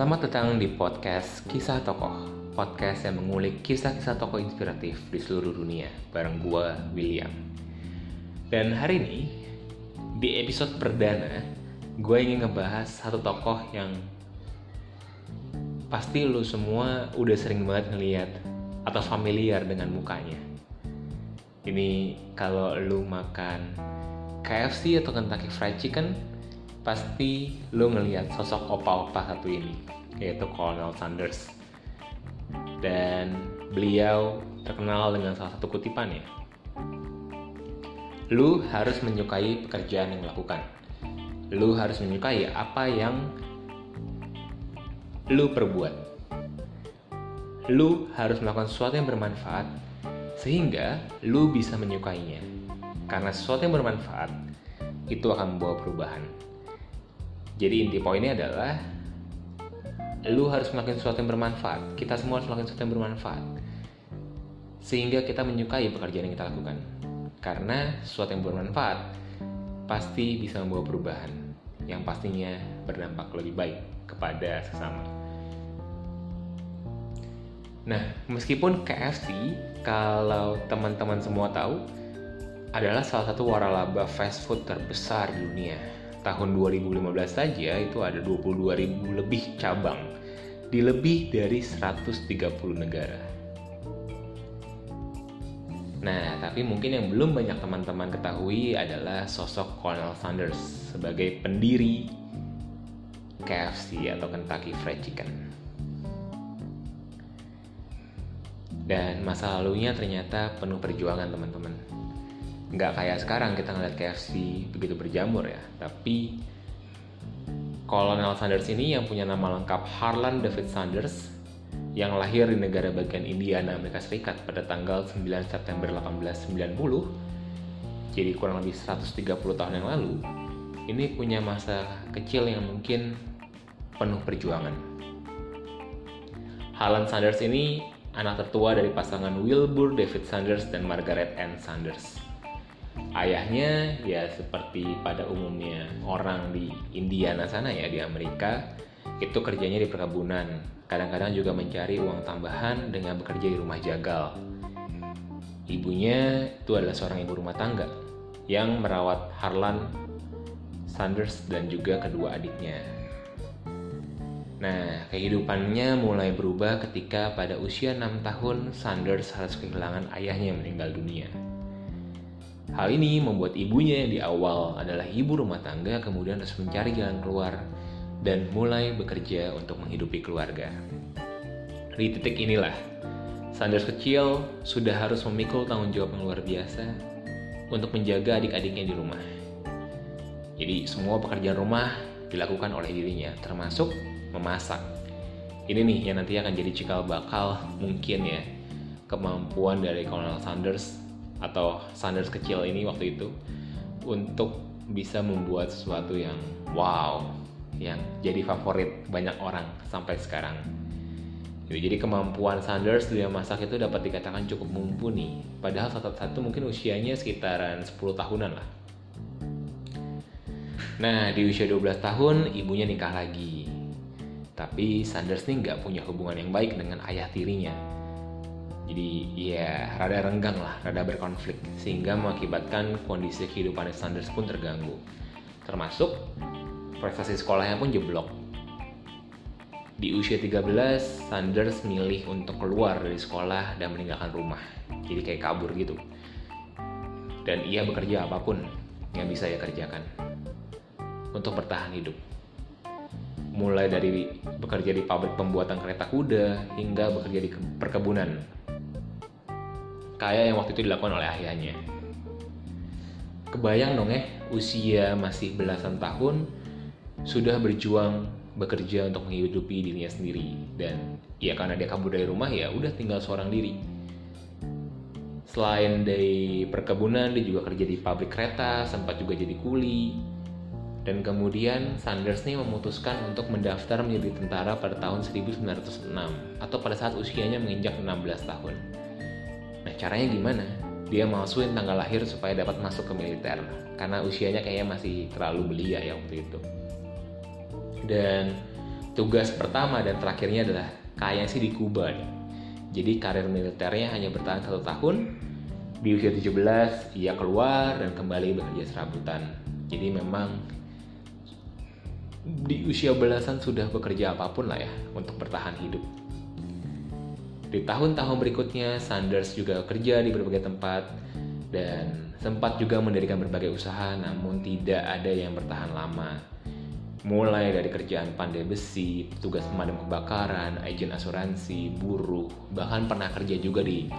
Selamat datang di podcast Kisah Tokoh Podcast yang mengulik kisah-kisah tokoh inspiratif di seluruh dunia Bareng gua, William. Dan hari ini, di episode perdana Gue ingin ngebahas satu tokoh yang Pasti lu semua udah sering banget ngeliat Atau familiar dengan mukanya. Ini kalau lu makan KFC atau Kentucky Fried Chicken pasti lo ngelihat sosok opa-opa satu ini yaitu Colonel Sanders. Dan beliau terkenal dengan salah satu kutipannya lu harus menyukai pekerjaan yang dilakukan. Lu harus menyukai apa yang lu perbuat. Lu harus melakukan sesuatu yang bermanfaat sehingga lu bisa menyukainya. Karena sesuatu yang bermanfaat itu akan membawa perubahan jadi inti poinnya adalah lu harus melakukan sesuatu yang bermanfaat. Kita semua harus melakukan sesuatu yang bermanfaat. Sehingga kita menyukai pekerjaan yang kita lakukan. Karena sesuatu yang bermanfaat pasti bisa membawa perubahan yang pastinya berdampak lebih baik kepada sesama. Nah, meskipun KFC kalau teman-teman semua tahu adalah salah satu waralaba fast food terbesar di dunia tahun 2015 saja itu ada 22.000 lebih cabang di lebih dari 130 negara. Nah, tapi mungkin yang belum banyak teman-teman ketahui adalah sosok Colonel Sanders sebagai pendiri KFC atau Kentucky Fried Chicken. Dan masa lalunya ternyata penuh perjuangan teman-teman nggak kayak sekarang kita ngeliat KFC begitu berjamur ya. Tapi Colonel Sanders ini yang punya nama lengkap Harlan David Sanders yang lahir di negara bagian Indiana, Amerika Serikat pada tanggal 9 September 1890 jadi kurang lebih 130 tahun yang lalu ini punya masa kecil yang mungkin penuh perjuangan. Harlan Sanders ini anak tertua dari pasangan Wilbur David Sanders dan Margaret Ann Sanders ayahnya ya seperti pada umumnya orang di Indiana sana ya di Amerika itu kerjanya di perkebunan. Kadang-kadang juga mencari uang tambahan dengan bekerja di rumah jagal. Ibunya itu adalah seorang ibu rumah tangga yang merawat Harlan Sanders dan juga kedua adiknya. Nah, kehidupannya mulai berubah ketika pada usia 6 tahun Sanders harus kehilangan ayahnya yang meninggal dunia. Hal ini membuat ibunya yang di awal adalah ibu rumah tangga kemudian harus mencari jalan keluar dan mulai bekerja untuk menghidupi keluarga. Di titik inilah, Sanders kecil sudah harus memikul tanggung jawab yang luar biasa untuk menjaga adik-adiknya di rumah. Jadi semua pekerjaan rumah dilakukan oleh dirinya, termasuk memasak. Ini nih yang nanti akan jadi cikal bakal mungkin ya kemampuan dari Colonel Sanders atau Sanders kecil ini waktu itu untuk bisa membuat sesuatu yang wow yang jadi favorit banyak orang sampai sekarang. Jadi kemampuan Sanders dalam masak itu dapat dikatakan cukup mumpuni. Padahal satu-satu mungkin usianya sekitaran 10 tahunan lah. Nah di usia 12 tahun ibunya nikah lagi. Tapi Sanders ini nggak punya hubungan yang baik dengan ayah tirinya jadi ya rada renggang lah, rada berkonflik sehingga mengakibatkan kondisi kehidupan Sanders pun terganggu. Termasuk prestasi sekolahnya pun jeblok. Di usia 13, Sanders milih untuk keluar dari sekolah dan meninggalkan rumah. Jadi kayak kabur gitu. Dan ia bekerja apa pun yang bisa ia kerjakan untuk bertahan hidup. Mulai dari bekerja di pabrik pembuatan kereta kuda hingga bekerja di perkebunan kayak yang waktu itu dilakukan oleh ayahnya. Kebayang dong ya, usia masih belasan tahun sudah berjuang bekerja untuk menghidupi dirinya sendiri dan ya karena dia kabur dari rumah ya udah tinggal seorang diri. Selain dari perkebunan, dia juga kerja di pabrik kereta, sempat juga jadi kuli. Dan kemudian Sanders nih memutuskan untuk mendaftar menjadi tentara pada tahun 1906 atau pada saat usianya menginjak 16 tahun. Caranya gimana? Dia masukin tanggal lahir supaya dapat masuk ke militer karena usianya kayaknya masih terlalu belia ya waktu itu. Dan tugas pertama dan terakhirnya adalah kayaknya sih di Kuba nih. Jadi karir militernya hanya bertahan satu tahun. Di usia 17 ia keluar dan kembali bekerja serabutan. Jadi memang di usia belasan sudah bekerja apa pun lah ya untuk bertahan hidup. Di tahun-tahun berikutnya, Sanders juga kerja di berbagai tempat dan sempat juga mendirikan berbagai usaha namun tidak ada yang bertahan lama. Mulai dari kerjaan pandai besi, petugas pemadam kebakaran, agen asuransi, buruh, bahkan pernah kerja juga di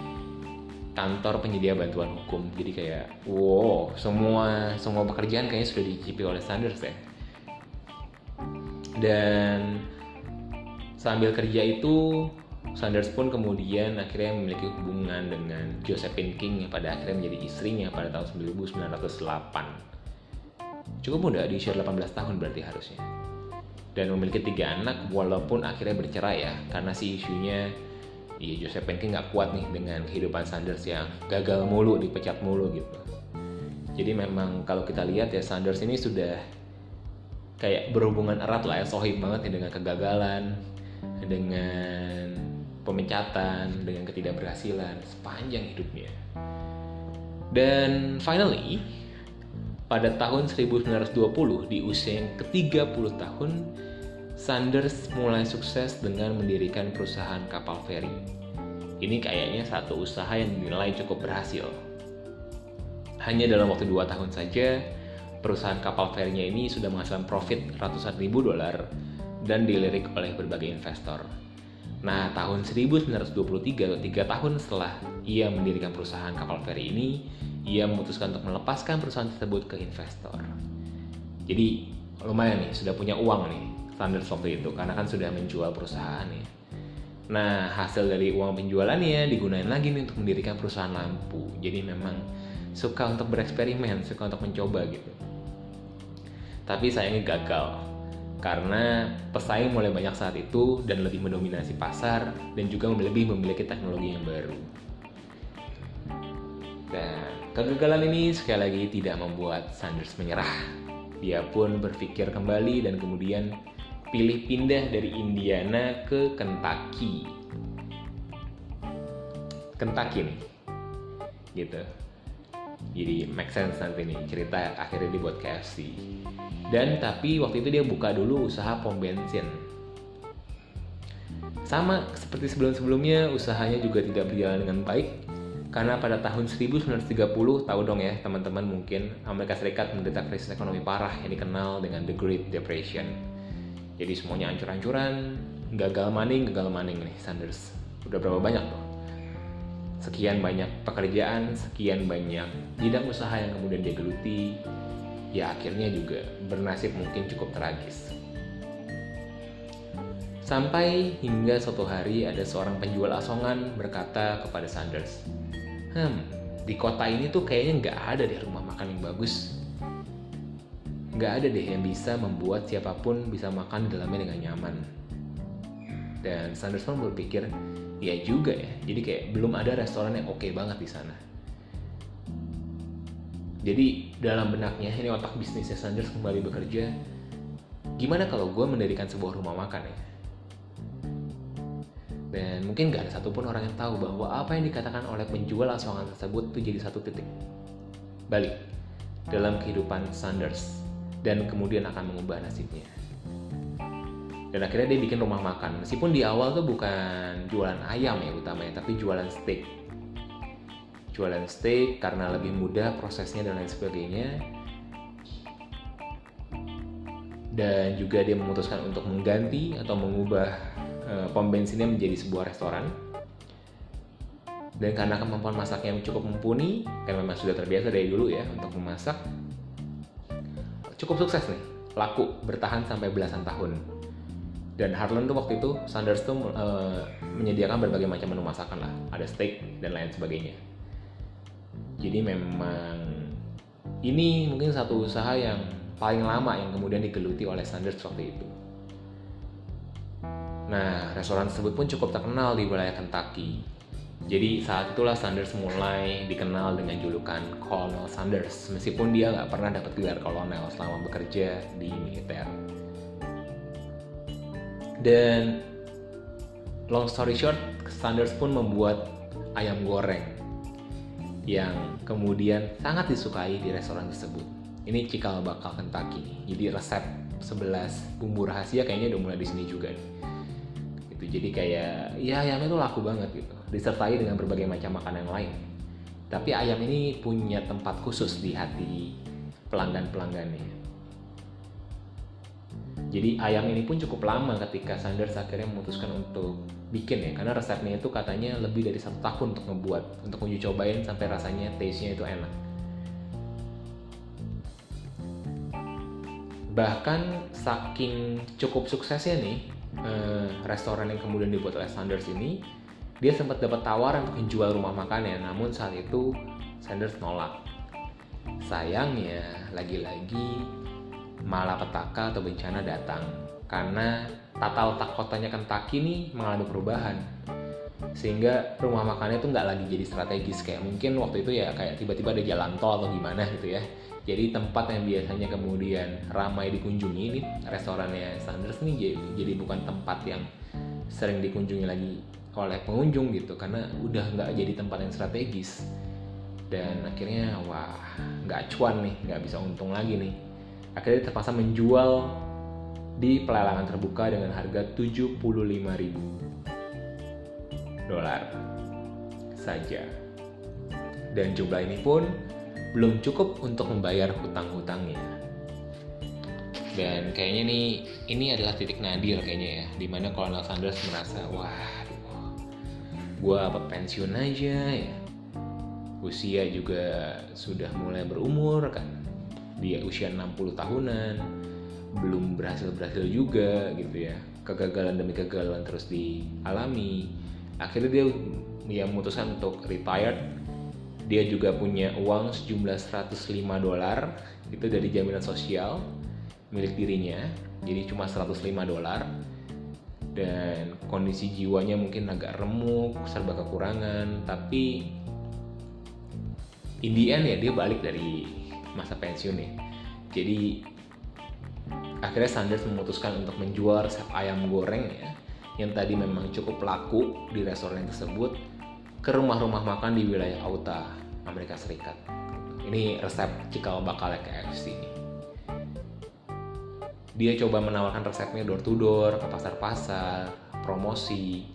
kantor penyedia bantuan hukum. Jadi kayak, wow, semua semua pekerjaan kayaknya sudah dicicipi oleh Sanders ya. Dan sambil kerja itu Sanders pun kemudian akhirnya memiliki hubungan dengan Josephine King yang pada akhirnya menjadi istrinya pada tahun 1908 cukup muda di usia 18 tahun berarti harusnya. Dan memiliki tiga anak walaupun akhirnya bercerai ya karena si isunya ya Joseph Penkin nggak kuat nih dengan kehidupan Sanders yang gagal mulu dipecat mulu gitu. Jadi memang kalau kita lihat ya Sanders ini sudah kayak berhubungan erat lah ya sohib banget nih dengan kegagalan dengan pemecatan dengan ketidakberhasilan sepanjang hidupnya dan finally pada tahun 1920 di usia yang ke-30 tahun, Sanders mulai sukses dengan mendirikan perusahaan kapal feri. Ini kayaknya satu usaha yang dinilai cukup berhasil. Hanya dalam waktu 2 tahun saja, perusahaan kapal ferinya ini sudah menghasilkan profit ratusan ribu dolar dan dilirik oleh berbagai investor. Nah, tahun 1923 atau 3 tahun setelah ia mendirikan perusahaan kapal feri ini, ia memutuskan untuk melepaskan perusahaan tersebut ke investor. Jadi lumayan nih, sudah punya uang nih Sanders waktu itu karena kan sudah menjual perusahaannya. Nah hasil dari uang penjualannya digunakan lagi nih untuk mendirikan perusahaan lampu. Jadi memang suka untuk bereksperimen, suka untuk mencoba gitu. Tapi sayangnya gagal karena pesaing mulai banyak saat itu dan lebih mendominasi pasar dan juga lebih memiliki teknologi yang baru. Dan Kegagalan ini sekali lagi tidak membuat Sanders menyerah. Dia pun berpikir kembali dan kemudian pilih pindah dari Indiana ke Kentucky. Kentucky nih. Gitu. Jadi make sense nanti nih cerita akhirnya dibuat KFC. Dan tapi waktu itu dia buka dulu usaha pom bensin. Sama seperti sebelum-sebelumnya usahanya juga tidak berjalan dengan baik karena pada tahun 1930 tahu dong ya teman-teman mungkin Amerika Serikat menderita krisis ekonomi parah yang dikenal dengan The Great Depression. Jadi semuanya hancur-hancuran, gagal maning, gagal maning nih Sanders. Udah berapa banyak tuh? Sekian banyak pekerjaan, sekian banyak bidang usaha yang kemudian dia geluti, ya akhirnya juga bernasib mungkin cukup tragis. Sampai hingga suatu hari ada seorang penjual asongan berkata kepada Sanders, hmm di kota ini tuh kayaknya nggak ada deh rumah makan yang bagus. Nggak ada deh yang bisa membuat siapa pun bisa makan di dalamnya dengan nyaman. Dan Sanderson berpikir ya juga ya. Jadi kayak belum ada restoran yang oke okay banget di sana. Jadi dalam benaknya ini otak bisnisnya Sanders kembali bekerja gimana kalau gue mendirikan sebuah rumah makan ya? Dan mungkin gak ada satupun orang yang tahu bahwa apa yang dikatakan oleh penjual asongan tersebut itu jadi satu titik. Balik. Dalam kehidupan Sanders. Dan kemudian akan mengubah nasibnya. Dan akhirnya dia bikin rumah makan. Meskipun di awal tuh bukan jualan ayam ya utamanya, tapi jualan steak. Jualan steak karena lebih mudah prosesnya dan lain sebagainya. Dan juga dia memutuskan untuk mengganti atau mengubah Eh, pom bensinnya menjadi sebuah restoran. Dan karena kemampuan masaknya cukup mumpuni, kan memang sudah terbiasa dari dulu ya untuk memasak, cukup sukses nih, laku bertahan sampai belasan tahun. Dan Harlan tuh waktu itu Sanders tuh uh, menyediakan berbagai macam menu masakan lah, ada steak dan lain sebagainya. Jadi memang ini mungkin satu usaha yang paling lama yang kemudian digeluti oleh Sanders waktu itu. Nah, restoran tersebut pun cukup terkenal di wilayah Kentucky. Jadi saat itulah Sanders mulai dikenal dengan julukan Colonel Sanders, meskipun dia nggak pernah dapat gelar kolonel selama bekerja di militer. Dan long story short, Sanders pun membuat ayam goreng yang kemudian sangat disukai di restoran tersebut. Ini cikal bakal Kentucky. Jadi resep 11 bumbu rahasia kayaknya udah mulai di sini juga nih. Gitu. Jadi kayak ya ayamnya tuh laku banget gitu. Disertai dengan berbagai macam makanan yang lain. Tapi ayam ini punya tempat khusus di hati pelanggan-pelanggannya. Jadi ayam ini pun cukup lama ketika Sanders akhirnya memutuskan untuk bikin ya, karena resepnya itu katanya lebih dari satu tahun untuk ngebuat, untuk uji cobain sampai rasanya taste-nya itu enak. Bahkan saking cukup suksesnya nih eh, restoran yang kemudian dibuat oleh Sanders ini, dia sempat dapat tawaran untuk menjual rumah makannya, namun saat itu Sanders nolak. Sayangnya, lagi-lagi malapetaka atau bencana datang. Karena tata letak kotanya Kentucky ini mengalami perubahan. Sehingga rumah makannya itu nggak lagi jadi strategis. Kayak mungkin waktu itu ya kayak tiba-tiba ada jalan tol atau gimana gitu ya. Jadi tempat yang biasanya kemudian ramai dikunjungi ini restorannya Sanders ini jadi, jadi bukan tempat yang sering dikunjungi lagi oleh pengunjung gitu. Karena udah nggak jadi tempat yang strategis. Dan akhirnya wah nggak cuan nih nggak bisa untung lagi nih akhirnya terpaksa menjual di pelelangan terbuka dengan harga 75.000 dolar saja. Dan jumlah ini pun belum cukup untuk membayar hutang-hutangnya. Dan kayaknya nih ini adalah titik nadir kayaknya ya, di mana Colonel Sanders merasa wah, gue apa pensiun aja ya. Usia juga sudah mulai berumur kan, dia usia 60 tahunan belum berhasil berhasil juga gitu ya. Kegagalan demi kegagalan terus dialami. Akhirnya dia ya memutuskan untuk retired. Dia juga punya uang sejumlah 105 dolar itu dari jaminan sosial milik dirinya. Jadi cuma 105 dolar. Dan kondisi jiwanya mungkin agak remuk serba kekurangan. Tapi in the end ya dia balik dari masa pensiun ya. Jadi akhirnya Sanders memutuskan untuk menjual resep ayam goreng ya yang tadi memang cukup laku di restoran tersebut ke rumah-rumah makan di wilayah Utah, Amerika Serikat. Ini resep cikal bakal KFC ini. Dia coba menawarkan resepnya door to door ke pasar-pasar, promosi.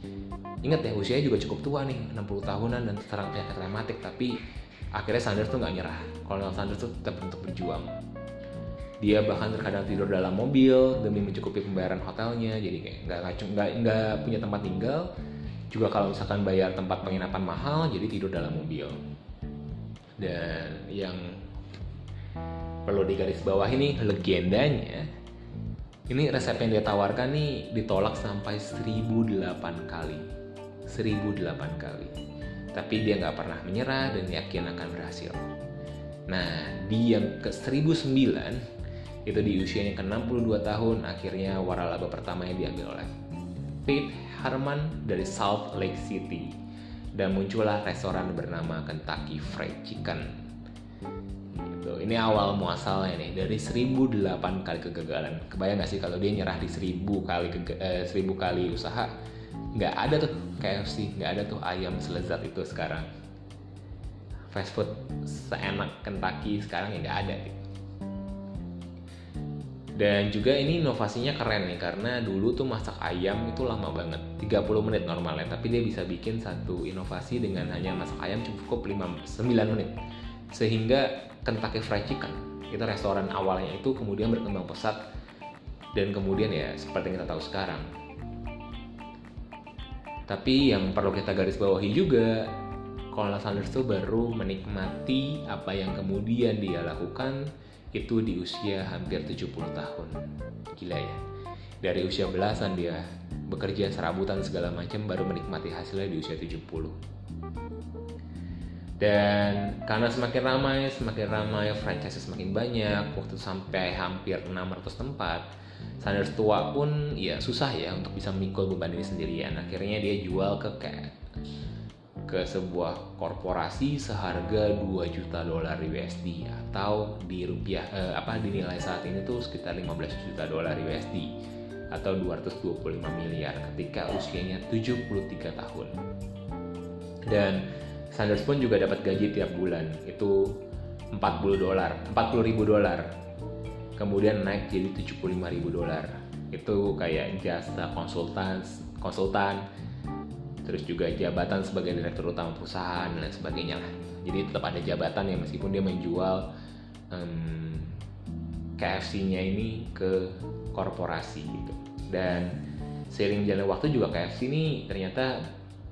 Ingat ya usianya juga cukup tua nih, 60 tahunan dan terang penyakit rematik tapi akhirnya Sanders tuh nggak nyerah. Colonel Sanders tuh tetap untuk berjuang. Dia bahkan terkadang tidur dalam mobil demi mencukupi pembayaran hotelnya. Jadi kayak nggak nggak nggak punya tempat tinggal. Juga kalau misalkan bayar tempat penginapan mahal jadi tidur dalam mobil. Dan yang perlu digaris bawah ini legendanya ini resep yang dia tawarkan nih ditolak sampai 1008 kali. 1008 kali tapi dia nggak pernah menyerah dan yakin akan berhasil. Nah, di yang ke 1009 itu di usianya ke-62 tahun akhirnya waralaba pertamanya diambil oleh Pete Harman dari Salt Lake City dan muncullah restoran bernama Kentucky Fried Chicken. Gitu. Ini awal muasalnya nih dari 1008 kali kegagalan. Kebayang gak sih kalau dia nyerah di 1000 kali eh, 1000 kali usaha nggak ada tuh KFC nggak ada tuh ayam selezat itu sekarang fast food seenak Kentucky sekarang ya nggak ada gitu. Dan juga ini inovasinya keren nih karena dulu tuh masak ayam itu lama banget 30 menit normalnya tapi dia bisa bikin satu inovasi dengan hanya masak ayam cukup 5, 9 menit sehingga Kentucky Fried Chicken itu restoran awalnya itu kemudian berkembang pesat dan kemudian ya seperti yang kita tahu sekarang tapi yang perlu kita garis bawahi juga, Colonel Sanders itu baru menikmati apa yang kemudian dia lakukan itu di usia hampir 70 tahun. Gila ya. Dari usia belasan dia bekerja serabutan segala macam baru menikmati hasilnya di usia 70. Dan karena semakin ramai, semakin ramai, franchise semakin banyak, waktu sampai hampir 600 tempat, Sanders tua pun ya susah ya untuk bisa memikul beban ini sendirian. Akhirnya dia jual ke kayak ke sebuah korporasi seharga 2 juta dolar USD atau di rupiah eh, apa dinilai saat ini tuh sekitar 15 juta dolar USD atau 225 miliar ketika usianya 73 tahun. Dan Sanders pun juga dapat gaji tiap bulan, itu 40 dolar, 40 ribu dolar. Kemudian naik jadi 75 ribu dolar. Itu kayak jasa konsultan, konsultan, terus juga jabatan sebagai direktur utama perusahaan dan sebagainya lah. Jadi tetap ada jabatan ya meskipun dia menjual um, KFC-nya ini ke korporasi gitu. Dan seiring jalan waktu juga KFC ini ternyata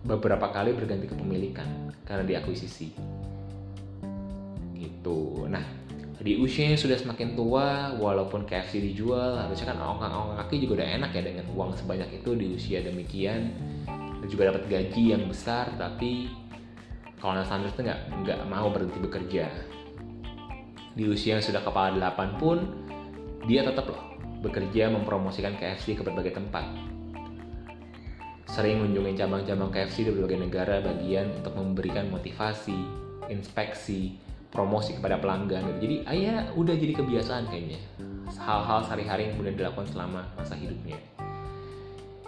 beberapa kali berganti kepemilikan karena diakuisisi. Gitu. Nah, di usia yang sudah semakin tua, walaupun KFC dijual, harusnya kan ongkang-ongkang kaki juga udah enak ya dengan uang sebanyak itu di usia demikian. Dan juga dapat gaji yang besar, tapi Colonel Sanders tuh nggak nggak mau berhenti bekerja di usia yang sudah kepala 8 pun dia tetap loh bekerja mempromosikan KFC ke berbagai tempat. Sering mengunjungi cabang-cabang KFC di berbagai negara bagian untuk memberikan motivasi, inspeksi, promosi kepada pelanggan. Jadi ayah udah jadi kebiasaan kayaknya. Hal-hal sehari-hari yang kemudian dilakukan selama masa hidupnya.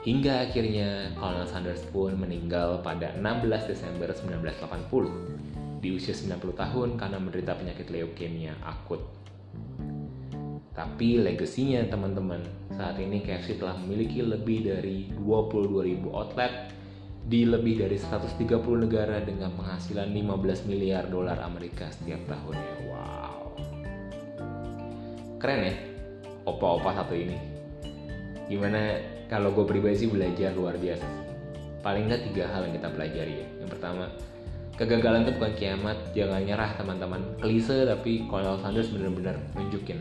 Hingga akhirnya Colonel Sanders pun meninggal pada 16 Desember 1980 di usia 90 tahun karena menderita penyakit leukemia akut. Tapi legasinya teman-teman, saat ini KFC telah memiliki lebih dari 22.000 outlet di lebih dari 130 negara dengan penghasilan 15 miliar dolar Amerika setiap tahunnya. Wow. Keren ya, opa-opa satu ini. Gimana kalau gue pribadi sih belajar luar biasa. Paling nggak tiga hal yang kita pelajari ya. Yang pertama, kegagalan itu bukan kiamat jangan nyerah teman-teman klise tapi Colonel Sanders benar-benar nunjukin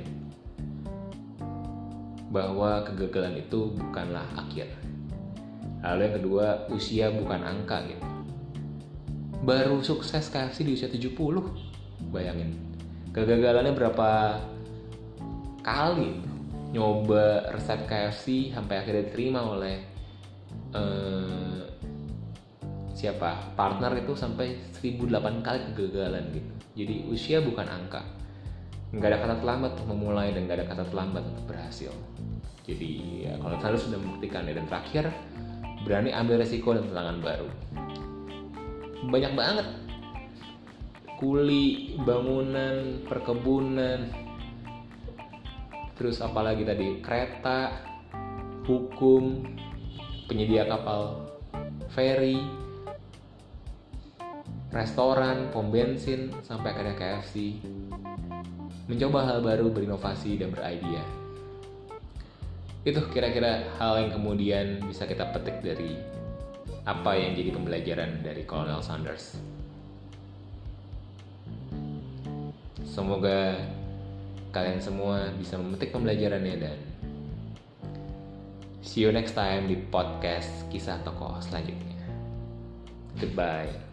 bahwa kegagalan itu bukanlah akhir lalu yang kedua usia bukan angka gitu. Baru sukses KFC di usia 70 bayangin. Kegagalannya berapa kali nyoba resep KFC sampai akhirnya diterima oleh uh, siapa? Partner itu sampai 1008 kali kegagalan gitu. Jadi usia bukan angka. Nggak ada kata terlambat untuk memulai dan nggak ada kata terlambat untuk berhasil. Jadi ya, kalau saya sudah membuktikan ya. Dan terakhir berani ambil resiko dan tantangan baru banyak banget kuli bangunan perkebunan terus apalagi tadi kereta hukum penyedia kapal ferry restoran, pom bensin, sampai ada KFC. Mencoba hal baru, berinovasi, dan beridea. Itu kira-kira hal yang kemudian bisa kita petik dari apa yang jadi pembelajaran dari Colonel Sanders. Semoga kalian semua bisa memetik pembelajarannya dan see you next time di podcast kisah tokoh selanjutnya. Goodbye.